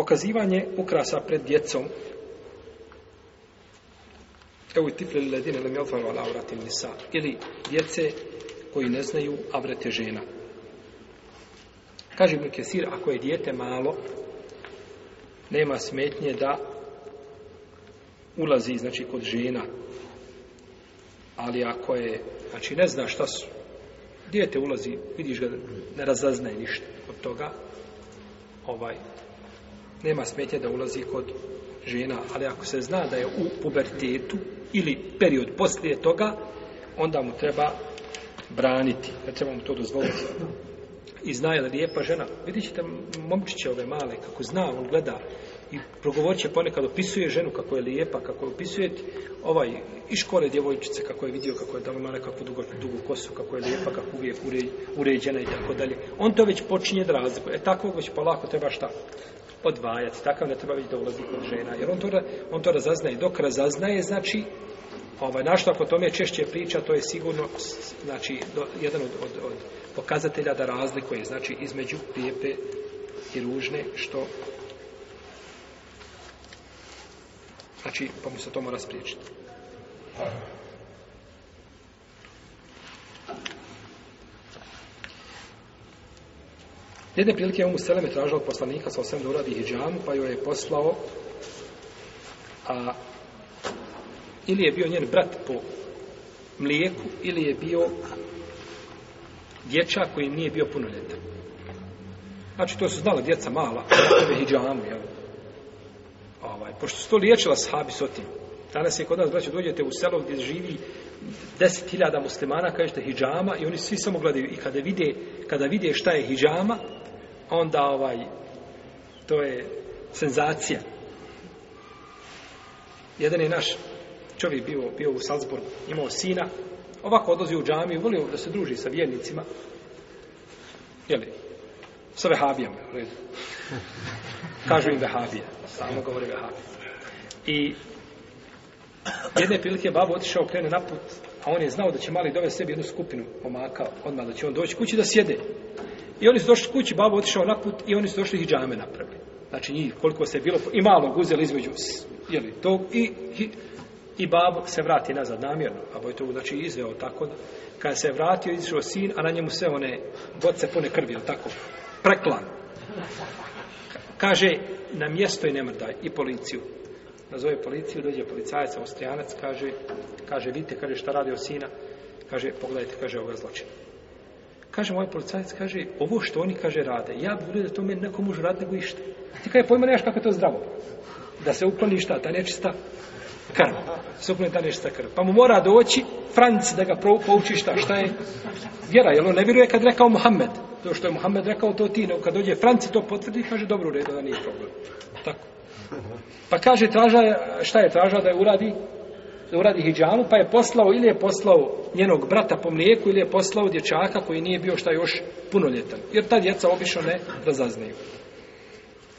Pokazivanje ukrasa pred djecom. Evo i tifle ledine lem je ala avrati nisa. Ili djece koji ne znaju avrete žena. Kaže mi Kesir, ako je dijete malo, nema smetnje da ulazi, znači, kod žena. Ali ako je, znači, ne zna šta su. Dijete ulazi, vidiš ga, ne razaznaje ništa od toga. Ovaj, nema smetje da ulazi kod žena, ali ako se zna da je u pubertetu ili period poslije toga, onda mu treba braniti, ne treba mu to dozvoliti. I zna je li lijepa žena, vidjet ćete momčiće ove male, kako zna, on gleda, i progovorit će ponekad, opisuje ženu kako je lijepa, kako je opisuje ovaj, i škole djevojčice, kako je vidio, kako je tamo ima nekakvu dugu, dugu kosu, kako je lijepa, kako uvijek uređena i tako dalje. On to već počinje da razlikuje. E tako već polako treba šta? Odvajati. Takav ne treba vidjeti da ulazi kod žena. Jer on to, on to razaznaje. Dok razaznaje, znači, ovaj, našto ako tome češće priča, to je sigurno, znači, jedan od, od, od pokazatelja da razlikuje, znači, između lijepe i ružne, što Znači, pa mu se to mora spriječiti. Jedne prilike je Umu Seleme tražila od poslanika sa da uradi hijjamu, pa joj je poslao a, ili je bio njen brat po mlijeku, ili je bio dječak koji nije bio punoljetan. Znači, to su znala djeca mala, je hijjamu, jel? Ovaj, pošto su to liječila sahabi s otim. Danas je kod nas, braće, dođete u selo gdje živi deset hiljada muslimana, kažete hijjama i oni svi samo gledaju. I kada vide, kada vide šta je hijjama, onda ovaj, to je senzacija. Jedan je naš čovjek bio, bio u Salzburgu, imao sina, ovako odlazi u džamiju, volio da se druži sa vjernicima, jeli, sa vehabijama, u Kažu im vehabije. Samo govore vehabije. I jedne prilike babo otišao, krene na put, a on je znao da će mali dovesti sebi jednu skupinu pomaka odmah da će on doći kući da sjede. I oni su došli kući, babo otišao na put i oni su došli hijjame napravili. Znači njih koliko se bilo, i malo uzeli između jeli, to i, i, i babo se vrati nazad namjerno. a je to znači izveo tako da kada se je vratio, izišao sin, a na njemu sve one se pune krvi, jel tako? Preklan. Kaže, na mjesto i ne mrdaj, i policiju. Nazove policiju, dođe policajac, austrijanac, kaže, kaže, vidite, kaže, šta radi o sina, kaže, pogledajte, kaže, ovo je zločin. Kaže, moj policajac, kaže, ovo što oni, kaže, rade, ja bi da to meni neko može raditi nego išta. Ti kaže, pojma nemaš kako je to zdravo. Da se ukloni šta, ta nečista krv. Suplementarni šta krv. Pa mu mora doći Franci da ga pouči šta, šta je vjera. Jer on ne vjeruje kad rekao Muhammed. To što je Muhammed rekao to ti. Kad dođe Franci to potvrdi kaže dobro u redu da nije problem. Tako. Pa kaže traža, šta je traža da je uradi? Da uradi hijjanu, pa je poslao ili je poslao njenog brata po mlijeku ili je poslao dječaka koji nije bio šta još punoljetan. Jer ta djeca obično ne razaznaju.